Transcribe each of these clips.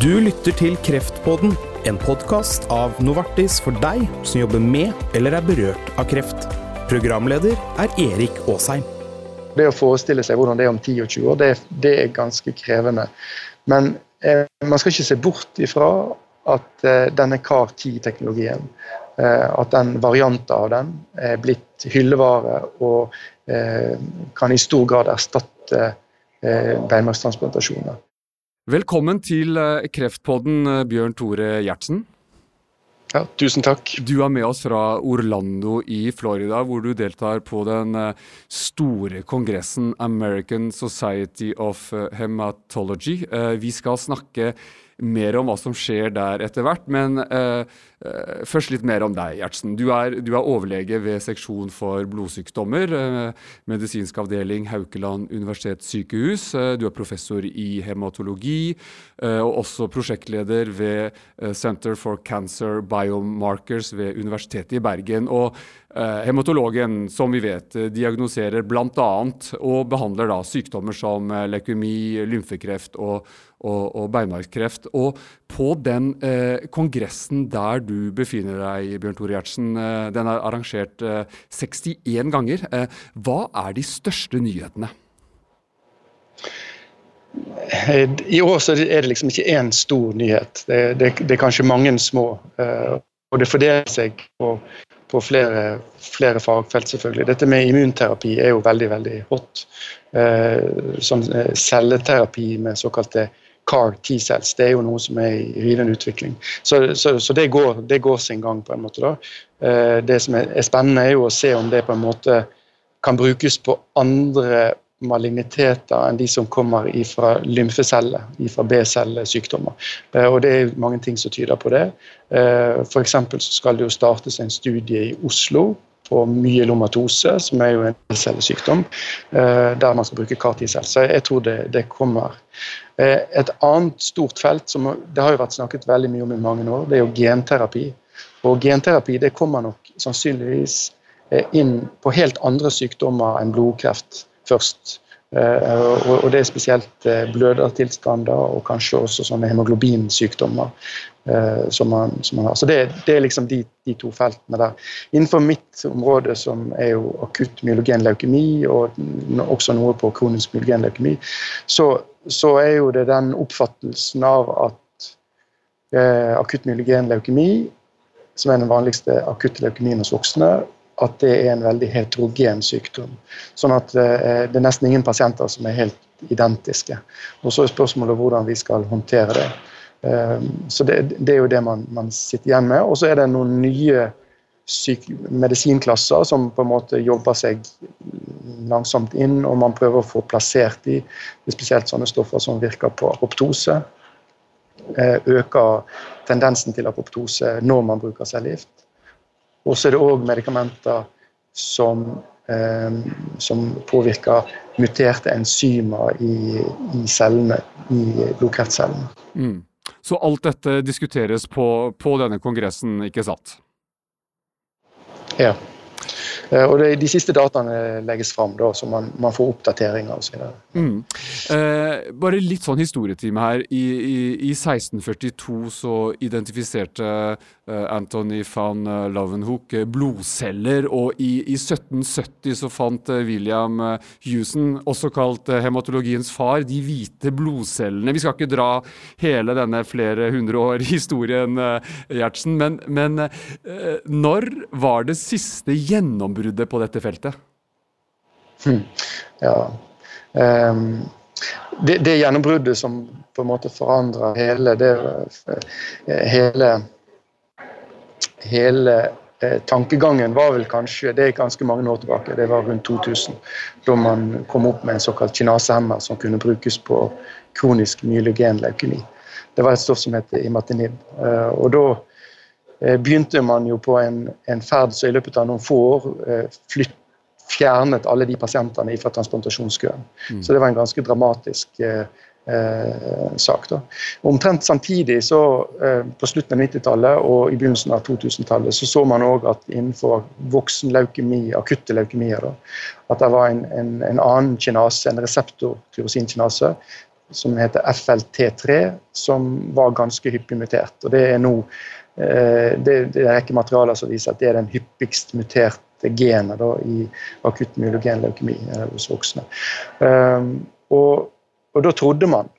Du lytter til Kreftpodden, en podkast av Novartis for deg som jobber med eller er berørt av kreft. Programleder er Erik Aasheim. Det å forestille seg hvordan det er om 10 og 20 år, det, det er ganske krevende. Men eh, man skal ikke se bort ifra at eh, denne CAR-10-teknologien, eh, at den varianten av den er blitt hyllevare og eh, kan i stor grad erstatte eh, beinmargstransplantasjoner. Velkommen til eh, Kreftpodden, eh, Bjørn Tore Gjertsen. Ja, tusen takk. Du er med oss fra Orlando i Florida, hvor du deltar på den eh, store kongressen American Society of Hematology. Vi skal snakke mer om hva som skjer der etter hvert. Men uh, først litt mer om deg, Gjertsen. Du er, du er overlege ved seksjon for blodsykdommer. Uh, medisinsk avdeling Haukeland universitetssykehus. du er professor i hematologi, og også prosjektleder ved Center for Cancer Biomarkers ved Universitetet i Bergen. Og hematologen, som vi vet, diagnoserer bl.a. og behandler da sykdommer som leukemi, lymfekreft og og, og beinmargskreft. Og på den eh, kongressen der du befinner deg, Bjørn Tore Gjertsen, eh, den er arrangert eh, 61 ganger. Eh, hva er de største nyhetene? I år så er det liksom ikke én stor nyhet. Det, det, det, er kanskje mange små. Eh, og det fordeler seg på, på flere, flere, fagfelt, selvfølgelig. Dette med immunterapi er jo veldig veldig hot. Eh, sånn celleterapi med såkalte CAR T-cells. Det er jo noe som er i rivende utvikling. Så, så, så det, går, det, går, sin gang, på en måte. da. Eh, det som er, spennende, er jo å se om det på en måte kan brukes på andre maligniteter enn de som kommer fra lymfeceller, fra B-cellesykdommer. Eh, og Det er mange ting som tyder på det. Eh, F.eks. skal det jo startes en studie i Oslo på myelomatose, som er jo en cellesykdom, der man skal bruke CAR-T-cell. Så jeg tror det, det, kommer. Eh, et annet stort felt som det har jo vært snakket veldig mye om i mange år, det er jo genterapi. Og genterapi det kommer nok sannsynligvis eh, inn på helt andre sykdommer enn blodkreft først. Eh, og det er spesielt blødertilstander og kanskje også sånne hemoglobinsykdommer som man, som man har. Så det, det er liksom de, de, to feltene der. Innenfor mitt område, som er jo akutt myelogen leukemi, og også noe på kronisk myelogen leukemi, så, så, er jo det den oppfattelsen av at eh, akutt myelogen leukemi, som er den vanligste akutte leukemien hos voksne, at det er en veldig heterogen sykdom. Sånn at eh, det er nesten ingen pasienter som er helt identiske. Og Så er spørsmålet hvordan vi skal håndtere det. Eh, så det, det er jo det man, man, sitter igjen med. Og så er det noen nye medisinklasser som på en måte jobber seg langsomt inn, og man prøver å få plassert de, spesielt sånne stoffer som virker på apoptose. Eh, øker tendensen til apoptose når man bruker cellegift. Og så er det òg medikamenter som, eh, som, påvirker muterte enzymer i, i cellene, i blodkreftcellene. Mm. Så alt dette diskuteres på, på denne kongressen, ikke sant? Ja. Eh, og det, De siste dataene legges fram, da, så man, man får oppdateringer osv. Mm. Eh, bare litt sånn historietime her. I, i, I, 1642 så identifiserte Anthony van eh, Lovenhoek eh, blodceller, og i, i 1770 så fant eh, William Hewson, også kalt hematologiens far, de hvite blodcellene. Vi skal ikke dra hele denne flere hundre år historien, Gjertsen, men, men når var det siste gjennombruddet på dette feltet? Hmm. Ja. Um, det, det, gjennombruddet som på en måte forandrer hele hele, hele eh, tankegangen var vel kanskje Det er ganske mange år tilbake, det var rundt 2000. Da man kom opp med en såkalt kinasehemmer som kunne brukes på kronisk myelogen leukemi. Det var et stoff som het imatinib. Uh, og da Eh, begynte man jo på en, en ferd som i løpet av noen få år eh, flytt, fjernet alle de pasientene fra transplantasjonskøen. Mm. Så det var en ganske dramatisk eh, eh, sak. da. Omtrent samtidig, så eh, på slutten av 90-tallet og i begynnelsen av 2000-tallet, så så man òg at innenfor voksen leukemi, akutte leukemier, da, at det var en, en, en annen kinase, en reseptor, tyrosinkinase, som heter FLT3, som var ganske hyppig mutert. og Det er nå eh, det, det er en rekke materialer som viser at det er den hyppigst muterte genet da, i akutt myelogen leukemi eh, hos voksne. Um, og, og, da trodde man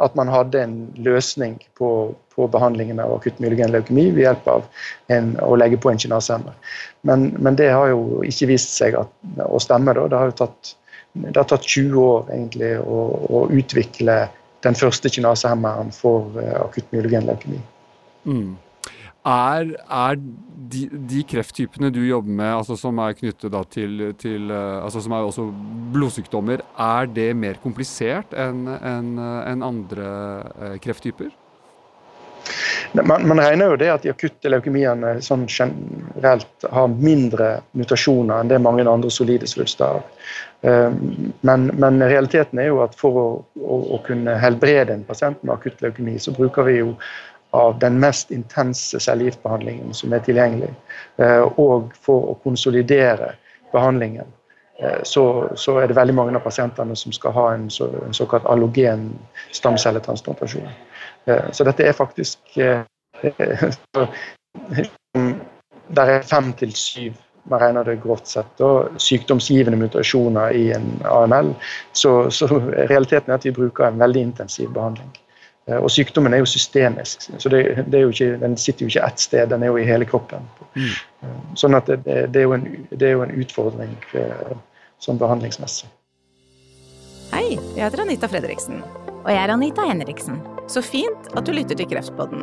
at man hadde en løsning på, på behandlingen av akutt myelogen leukemi ved hjelp av en, å legge på en kinasehemmer. Men, men, det har jo ikke vist seg at, å stemme. Da. Det har jo tatt har tatt 20 år egentlig å, å utvikle den første kinasehemmeren for uh, akutt myelogen leukemi. Mm. Er, er de, de, krefttypene du jobber med, altså som er knyttet til, til uh, altså som er også blodsykdommer, er det mer komplisert enn en, en andre uh, krefttyper? Man, man, regner jo det at de akutte leukemiene sånn generelt har mindre mutasjoner enn det mange andre solide svulster har. Eh, men, men, realiteten er jo at for å, å, å, kunne helbrede en pasient med akutt leukemi, så bruker vi jo av den mest intense cellegiftbehandlingen som er tilgjengelig. Eh, og for å konsolidere behandlingen, eh, så, så, er det veldig mange av pasientene som skal ha en, så, en såkalt allogen stamcelletransplantasjon. Eh, så dette er faktisk eh, Der er fem til syv man regner det grovt sett, og sykdomsgivende mutasjoner i en AML. Så, så, realiteten er at vi bruker en veldig intensiv behandling. Eh, og sykdommen er jo systemisk, så det, det er ikke, den sitter jo ikke ett sted, den er jo i hele kroppen. Mm. Sånn at det, det, er en, det, er jo en, utfordring sånn behandlingsmessig. Hei, jeg heter Anita Fredriksen. Og jeg er Anita Henriksen. Så fint at du lytter til Kreftpodden.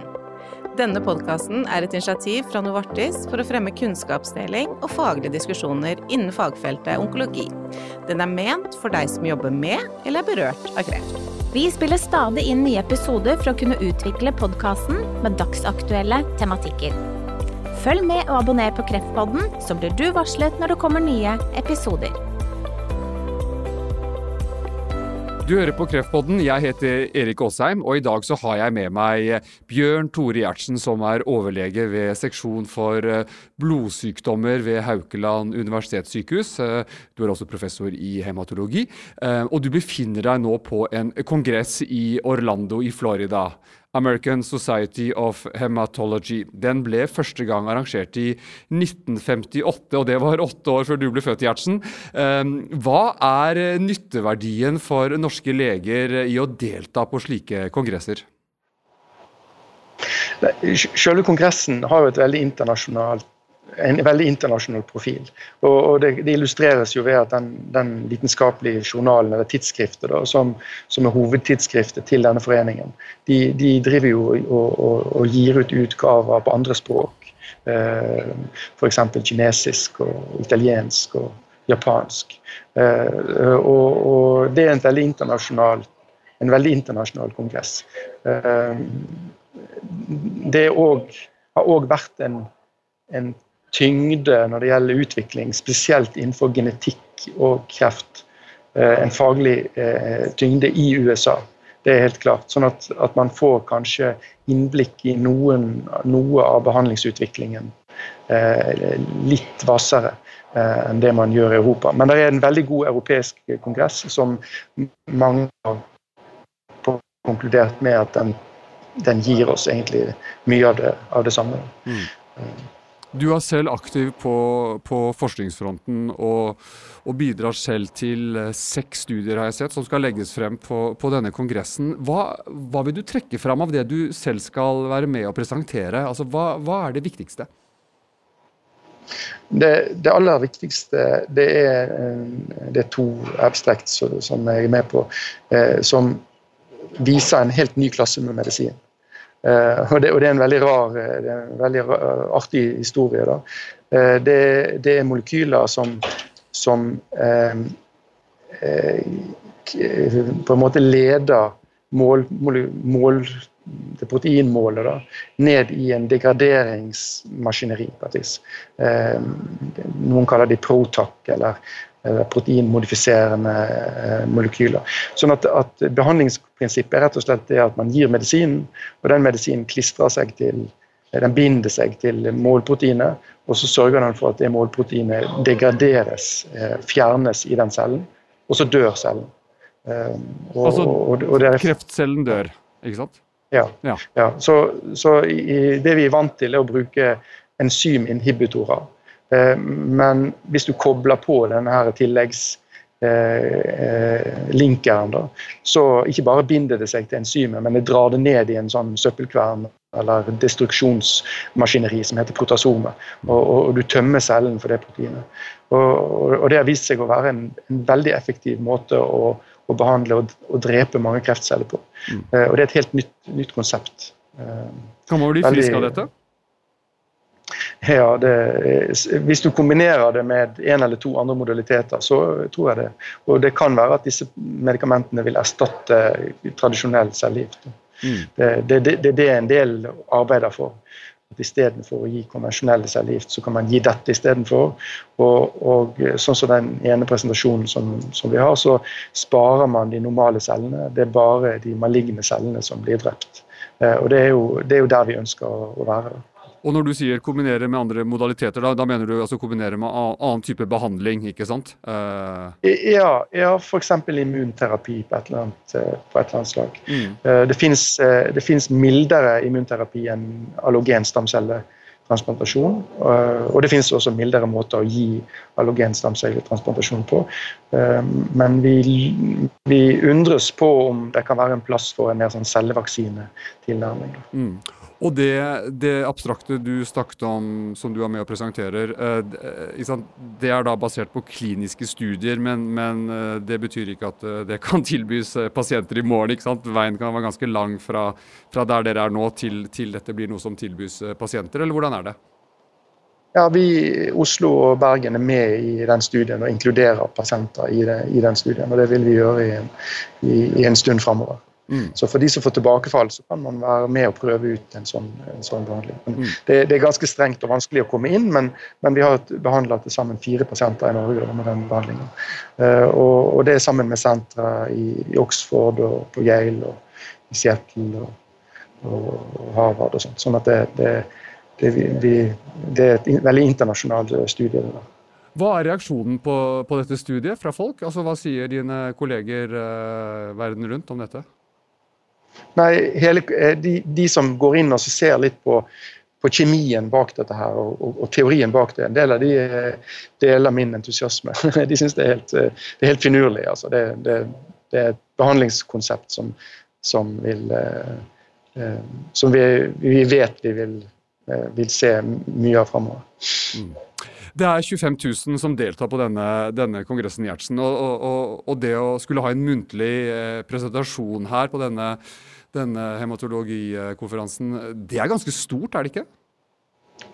Denne podkasten er et initiativ fra Novartis for å fremme kunnskapsdeling og faglige diskusjoner innen fagfeltet onkologi. Den er ment for deg som jobber med eller er berørt av kreft. Vi spiller stadig inn nye episoder for å kunne utvikle podkasten med dagsaktuelle tematikker. Følg med og abonner på Kreftpodden, så blir du varslet når det kommer nye episoder. Du hører på Kreftpodden. Jeg heter Erik Aasheim, og i dag så har jeg med meg Bjørn Tore Gjertsen, som er overlege ved seksjon for eh, blodsykdommer ved Haukeland universitetssykehus. Eh, du er også professor i hematologi, eh, og du befinner deg nå på en kongress i Orlando i Florida. American Society of Hematology. Den ble første gang arrangert i 1958, og det var åtte år før du ble født, Gjertsen. Ehm, hva er nytteverdien for norske leger i å delta på slike kongresser? Selve kongressen har jo et veldig internasjonalt en veldig internasjonal profil. Og, og det, det, illustreres jo ved at den, den vitenskapelige journalen eller tidsskriftet da, som, som, er hovedtidsskriftet til denne foreningen, de, de driver jo og, og, og, gir ut utgaver på andre språk. Eh, F.eks. kinesisk og italiensk og japansk. Eh, og, det er en veldig internasjonal, en veldig internasjonal kongress. Eh, det også, har òg vært en en tyngde når det gjelder utvikling, spesielt innenfor genetikk og kreft. Eh, en faglig eh, tyngde i USA. Det er helt klart. Sånn at, at man får kanskje innblikk i noen, noe av behandlingsutviklingen eh, litt hvassere enn det man gjør i Europa. Men det er en veldig god europeisk kongress som mange har konkludert med at den, den gir oss egentlig mye av det, av det samme. Mm. Du er selv aktiv på, på forskningsfronten og, og, bidrar selv til eh, seks studier har jeg sett, som skal legges frem på, på denne kongressen. Hva, hva, vil du trekke fram av det du selv skal være med å presentere? Altså, hva, hva er det viktigste? Det, det, aller viktigste det er, eh, det er to abstrakt som jeg er med på, eh, som viser en helt ny klasse med medisin. Uh, og, det, og, det, er en veldig rar, eh, en veldig rar, artig historie. Da. Uh, det, det, er molekyler som, som uh, på en måte leder mål, mål, det proteinmålet da, ned i en degraderingsmaskineri. på noen kaller det protac, eller Eh, proteinmodifiserende eh, molekyler. Sånn at, at, Behandlingsprinsippet er rett og slett det at man gir medisinen, og den medisinen klistrer seg til eh, den binder seg til målproteinet, og så sørger den for at det målproteinet degraderes, fjernes i den cellen, og så dør cellen. Og, altså, og, og er, kreftcellen dør, ikke sant? Ja. ja. ja. Så, så i, det vi er vant til, er å bruke enzyminhibitorer. Men hvis du kobler på denne her tilleggslinkeren, så ikke bare binder det seg til enzymet, men det drar det ned i en sånn søppelkvern eller destruksjonsmaskineri som heter protasome. Og, du tømmer cellen for det proteinet. Og, og det har vist seg å være en, en veldig effektiv måte å, å behandle og, og, drepe mange kreftceller på. Mm. Og det er et helt nytt, nytt konsept. Kan man bli frisk av dette? Ja, det, Hvis du kombinerer det med en eller to andre modaliteter, så tror jeg det. Og det kan være at disse medikamentene vil erstatte tradisjonell cellegift. Mm. Det, det, det, det, er det en del arbeider for. At Istedenfor å gi konvensjonell cellegift, så kan man gi dette istedenfor. Og, og sånn som den ene presentasjonen som, som, vi har, så sparer man de normale cellene. Det er bare de maligne cellene som blir drept. Eh, og det er jo, det er jo der vi ønsker å være. Og når du sier kombinere med andre modaliteter, da, da mener du altså kombinere med annen type behandling, ikke sant? Uh... Ja, ja f.eks. immunterapi på et eller annet, eh, på et eller annet slag. Mm. Uh, det fins mildere immunterapi enn allogen stamcelletransplantasjon. Uh, og det finnes også mildere måter å gi allogen stamcelletransplantasjon på. Men vi, vi, undres på om det kan være en plass for en mer sånn cellevaksinetilnærming. Mm. Og det, det, abstrakte du snakket om, som du er med og presenterer, eh, eh, det er da basert på kliniske studier, men, men, eh, det betyr ikke at det kan tilbys pasienter i morgen. ikke sant? Veien kan være ganske lang fra, fra der dere er nå til, til, dette blir noe som tilbys pasienter, eller hvordan er det? Ja, vi, Oslo og Bergen er med i den studien og inkluderer pasienter i, det, i den studien. og Det vil vi gjøre i en, i, i en stund framover. Mm. Så for de som får tilbakefall, så kan man være med og prøve ut en sånn, en sånn behandling. Mm. Det, det, er ganske strengt og vanskelig å komme inn, men, men vi har behandla til sammen fire pasienter i Norge med den behandlingen. Uh, og, og, det er sammen med sentre i, i, Oxford og på Yale og i Seattle og, og, og Harvard og sånt. Sånn at det, det, det, vi, det er et veldig internasjonalt studie. det der. Hva er reaksjonen på, på, dette studiet fra folk? Altså, Hva sier dine kolleger eh, verden rundt om dette? Nei, hele, eh, de, de, som går inn og ser litt på, på kjemien bak dette her, og, og, og, teorien bak det, en del av de eh, deler min entusiasme. De syns det er helt, eh, det er helt finurlig. Altså. Det, det, det, er et behandlingskonsept som, som vil Som vi, vi, vet vi vil, vil se mye av framover. Mm. Det er 25 000 som deltar på denne, denne kongressen Gjertsen. Og, og, og, det å skulle ha en muntlig eh, presentasjon her på denne, denne hematologikonferansen, det er ganske stort, er det ikke?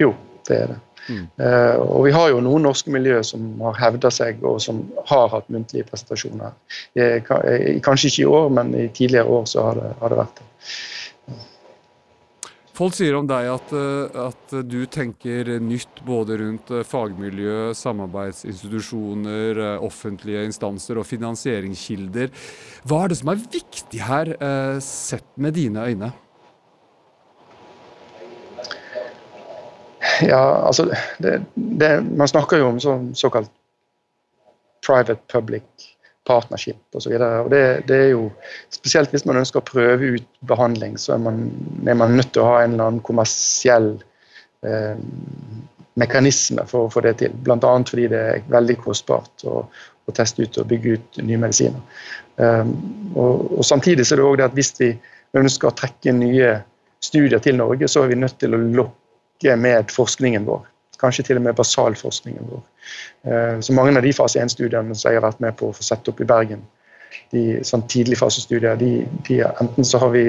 Jo, det er det. Mm. Uh, og vi har jo noen norske miljøer som har hevda seg, og som har hatt muntlige presentasjoner. Kanskje ikke i år, men i tidligere år så har det, har det vært det. Folk sier om deg at, eh, at, du tenker nytt både rundt eh, fagmiljø, samarbeidsinstitusjoner, eh, offentlige instanser og finansieringskilder. Hva er det som er viktig her, sett med dine øyne? Ja, altså det, det, Man snakker jo om så, såkalt private public partnership osv. Det, det er jo spesielt hvis man ønsker å prøve ut behandling, så er man, er man nødt til å ha en eller annen kommersiell eh, mekanisme for å få det til. Bl.a. fordi det er veldig kostbart å, å, teste ut og bygge ut nye medisiner. Um, og, og, Samtidig så er det også det at hvis vi ønsker å trekke nye studier til Norge, så er vi nødt til å lokke med forskningen vår kanskje til og med basalforskningen vår. Eh, så mange av de fase 1-studiene som jeg har vært med på å få sette opp i Bergen, de sånn tidligfasestudier, de, de, enten så har vi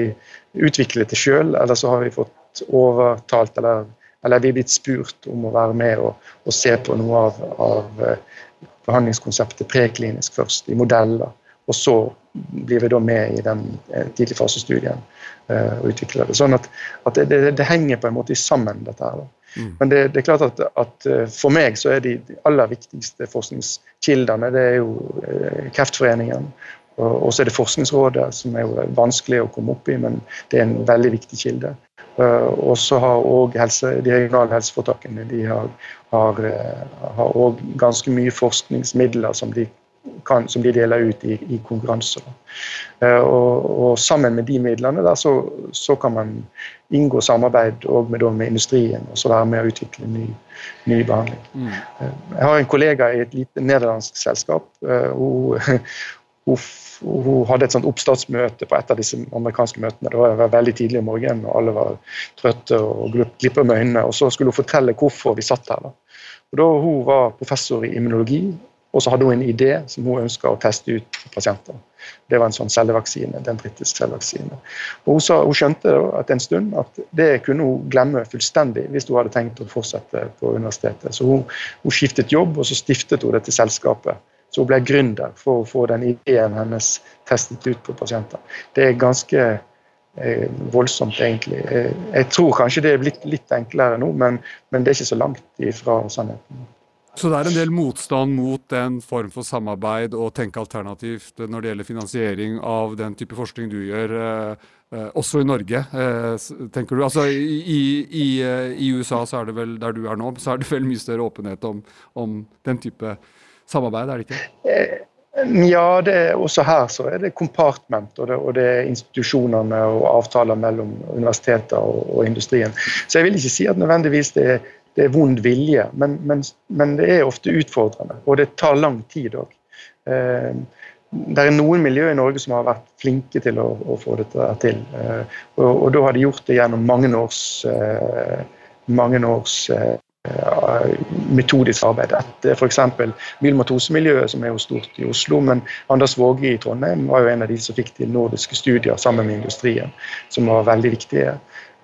utviklet det sjøl, eller så har vi fått overtalt eller, eller vi er blitt spurt om å være med og, og se på noe av, av eh, behandlingskonseptet preklinisk først, i modeller. Og så blir vi da med i den eh, tidligfasestudien og utvikler det. Sånn at, at det, det, det, henger på en måte sammen, dette her. da. Mm. Men det, det, er klart at, at, eh, for meg så er de aller viktigste forskningskildene det er jo eh, Kreftforeningen. Og så er det Forskningsrådet, som er jo vanskelig å komme opp i, men det er en veldig viktig kilde. Eh, og så har òg de regionale helseforetakene de har, har, har ganske mye forskningsmidler som de kan, som de deler ut i, i konkurranser. Eh, og, og, sammen med de midlene der så, så kan man inngå samarbeid med, med, industrien og så være med å utvikle ny, ny behandling. Mm. Eh, jeg har en kollega i et lite nederlandsk selskap. Eh, hun, hun, hun, hadde et sånt oppstartsmøte på et av disse amerikanske møtene. Det var veldig tidlig om morgenen, og alle var trøtte og glippa med øynene. og Så skulle hun fortelle hvorfor vi satt her. Da. Og da Hun var professor i immunologi og så hadde hun en idé som hun ønska å teste ut på pasienter. Det var en sånn cellevaksine, dendritisk cellevaksine. Og hun, sa, hun skjønte etter en stund at det kunne hun glemme fullstendig hvis hun hadde tenkt å fortsette på universitetet. Så hun, hun skiftet jobb, og så stiftet hun dette selskapet. Så hun ble gründer for å få den ideen hennes testet ut på pasienter. Det er ganske eh, voldsomt, egentlig. Eh, jeg tror kanskje det er blitt litt enklere nå, men, men det er ikke så langt ifra sannheten. Så det er en del motstand mot den form for samarbeid og tenke alternativt når det gjelder finansiering av den type forskning du gjør, eh, eh, også i Norge, eh, tenker du? Altså i, i, i, USA, så er det vel der du er nå, så er det vel mye større åpenhet om, om den type samarbeid, er det ikke? Ja, er, også her så er det compartment, og det, og det er institusjonene og avtaler mellom universiteter og, og, industrien. Så jeg vil ikke si at nødvendigvis det er det er vond vilje, men, men, men, det er ofte utfordrende. Og det tar lang tid òg. Eh, det er noen miljøer i Norge som har vært flinke til å, å få dette til. Eh, og, og, da har de gjort det gjennom mange års, eh, mange års metodisk arbeid. Etter f.eks. myelomatosemiljøet, som er jo stort i Oslo, men Anders Våge i Trondheim var jo en av de som fikk til nordiske studier sammen med industrien, som var veldig viktige.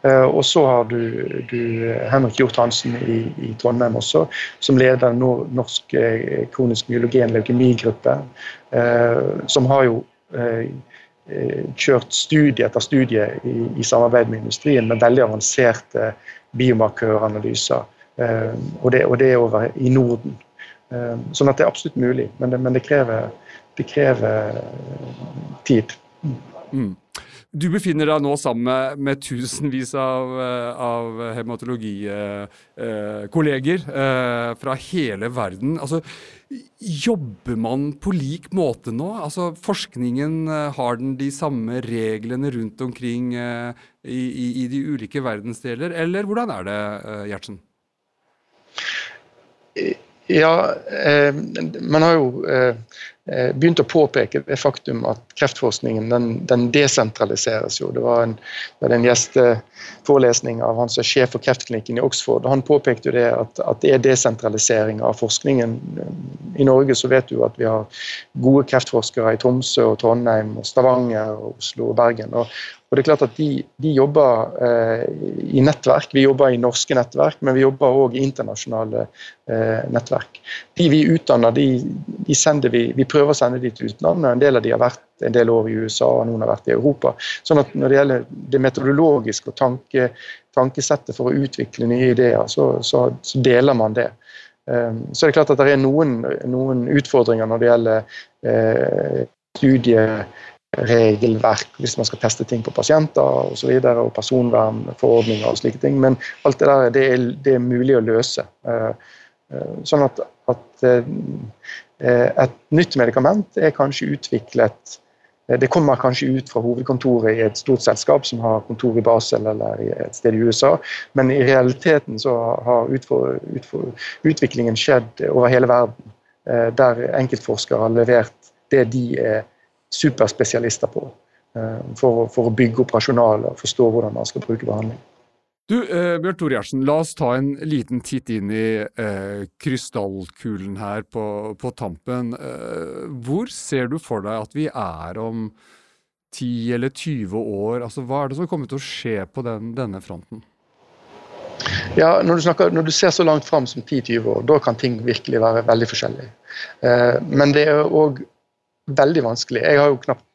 Eh, og så har du, du Henrik Hjort Hansen i, i, Trondheim også, som leder Norsk eh, kronisk myelogen leukemigruppe, eh, som har jo kjørt studie etter studie i, i, samarbeid med industrien med veldig avanserte biomarkøranalyser. Og det, og det er over i Norden. Sånn at det er absolutt mulig, men det, men det, krever, det krever, tid. Mm. Du befinner deg nå sammen med, tusenvis av, eh, av hematologikolleger eh, eh, fra hele verden. Altså, jobber man på lik måte nå? Altså, forskningen, eh, har den de samme reglene rundt omkring eh, i, i, i, de ulike verdensdeler, eller hvordan er det, eh, Gjertsen? Ja, man har jo Eh, begynt å påpeke det faktum at kreftforskningen den, den desentraliseres. jo. Det var en, en gjesteforelesning av han som er sjef for kreftklinikken i Oxford. og Han påpekte jo det at, at, det er desentralisering av forskningen. I Norge så vet du at vi har gode kreftforskere i Tromsø, og Trondheim, og Stavanger, og Oslo og Bergen. Og, og det er klart at De, de jobber eh, i nettverk. Vi jobber i norske nettverk, men vi jobber òg i internasjonale eh, nettverk. De vi utdanner, de, de, sender vi, vi prøver å sende de til utlandet. En del av de har vært en del år i USA, og noen har vært i Europa. Sånn at Når det gjelder det metodologiske og tanke, tankesettet for å utvikle nye ideer, så, så, så deler man det. Um, så er det klart at det er noen, noen utfordringer når det gjelder eh, studie regelverk hvis man skal teste ting på pasienter. Og, så videre, og personvernforordninger og slike ting. Men alt det der det er, det er mulig å løse. Eh, eh, sånn at, at eh, et nytt medikament er kanskje utviklet det kommer kanskje ut fra hovedkontoret i et stort selskap som har kontor i Basel eller et sted i USA, men i realiteten så har utfor, utfor, utviklingen skjedd over hele verden. Der enkeltforskere har levert det de er superspesialister på. Eh, for, for, å bygge opp rasjonaler og forstå hvordan man skal bruke behandling. Du, eh, Bjørn Tore Gjertsen, la oss ta en liten titt inn i eh, krystallkulen her på, på tampen. Eh, hvor ser du for deg at vi er om 10 eller 20 år? Altså, hva er det som kommer til å skje på den, denne fronten? Ja, når du, snakker, når du, ser så langt fram som 10-20 år, da kan ting virkelig være veldig forskjellige. Eh, men det er òg veldig vanskelig. Jeg jo knapt,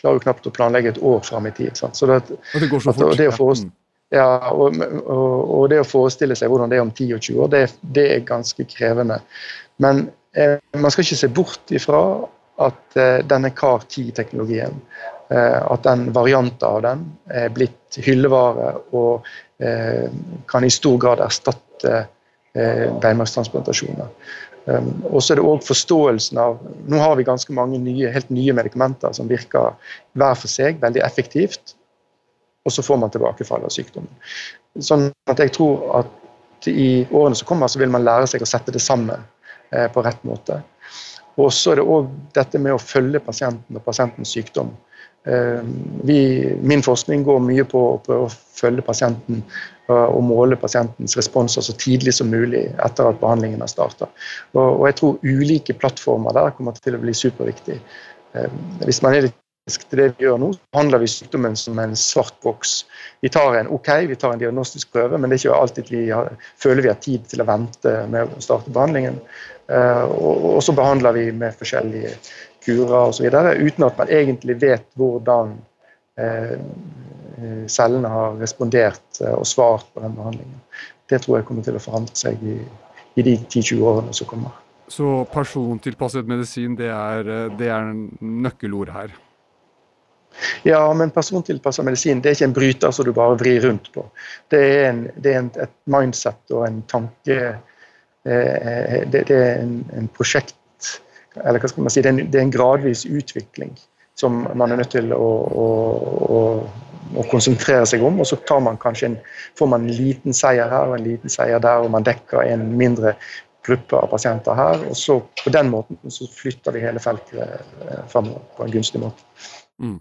klarer jo knapt å planlegge et år fram i tid. Sant? Så det, og det går så fort. Det mm. ja, og, og, og, det å forestille seg hvordan det er om 10 og 20 år, det, det er ganske krevende. Men eh, man skal ikke se bort ifra at eh, denne CAR-10-teknologien, eh, at den varianten av den er blitt hyllevare og eh, kan i stor grad erstatte eh, beinmargstransplantasjoner. Um, og så er det òg forståelsen av Nå har vi ganske mange nye, helt nye medikamenter som virker hver for seg veldig effektivt, og så får man tilbakefall av sykdommen. Sånn at jeg tror at i årene som kommer, så vil man lære seg å sette det sammen eh, på rett måte. Og så er det òg dette med å følge pasienten og pasientens sykdom. Eh, vi, min forskning går mye på å prøve å følge pasienten og måle pasientens responser så tidlig som mulig etter at behandlingen har starta. Og, og, jeg tror ulike plattformer der kommer til å bli superviktig. Eh, hvis man er litt til det vi gjør nå, behandler vi sykdommen som en svart boks. Vi tar en ok, vi tar en diagnostisk prøve, men det er ikke alltid vi har, føler vi har tid til å vente med å starte behandlingen. Og, og, så behandler vi med forskjellige kurer osv. uten at man egentlig vet hvordan eh, cellene har respondert uh, og svart på den behandlingen. Det tror jeg kommer til å forandre seg i, i de 10-20 årene som kommer. Så persontilpasset medisin, det er, det er nøkkelord her? Ja, men persontilpassa medisin det er ikke en bryter som du bare vrir rundt på. Det er, en, det er en, et mindset og en tanke eh, det, det, er en, en, prosjekt Eller hva skal man si, det er, en, det er en gradvis utvikling som man er nødt til å, å, å, å konsentrere seg om. Og så tar man kanskje en, får man en liten seier her og en liten seier der, og man dekker en mindre gruppe av pasienter her. og så På den måten så flytter vi hele feltet framover fremover på en gunstig måte. Mm.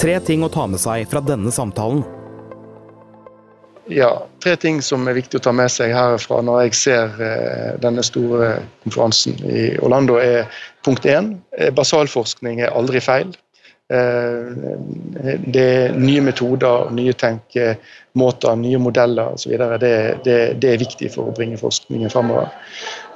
Tre ting å ta med seg fra denne samtalen. Ja, tre ting som er viktig å ta med seg herfra når jeg ser eh, denne store konferansen i Orlando, er punkt én. Eh, basalforskning er aldri feil. Eh, det er nye metoder, nye tenkemåter, nye modeller osv. Det, det, det er viktig for å bringe forskningen framover.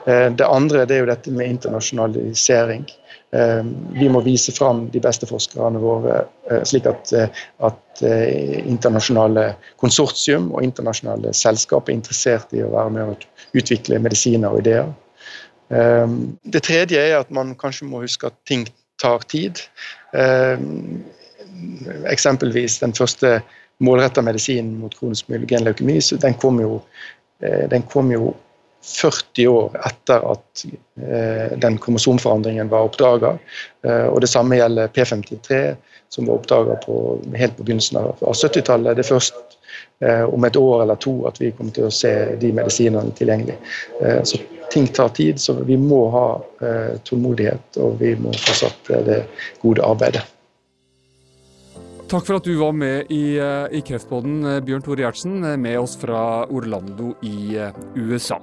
Det andre det er jo dette med internasjonalisering. Eh, vi må vise fram de beste forskerne våre, eh, slik at, eh, at internasjonale konsortium og internasjonale selskap er interessert i å være med å utvikle medisiner og ideer. Det tredje er at man kanskje må huske at ting tar tid. Eksempelvis den første målretta medisinen mot kronisk myelogen leukemi, den kom jo, den kom jo 40 år etter at eh, den kromosomforandringen var oppdaga. Eh, og det samme gjelder P53, som var oppdaga helt på begynnelsen av 70-tallet. Det er først eh, om et år eller to at vi kommer til å se de medisinene tilgjengelig. Så ting tar tid, så vi må ha tålmodighet, og vi må fortsette det gode arbeidet. Takk for at du var med i, i Kreftpodden, Bjørn Tore Gjertsen, med oss fra Orlando i USA.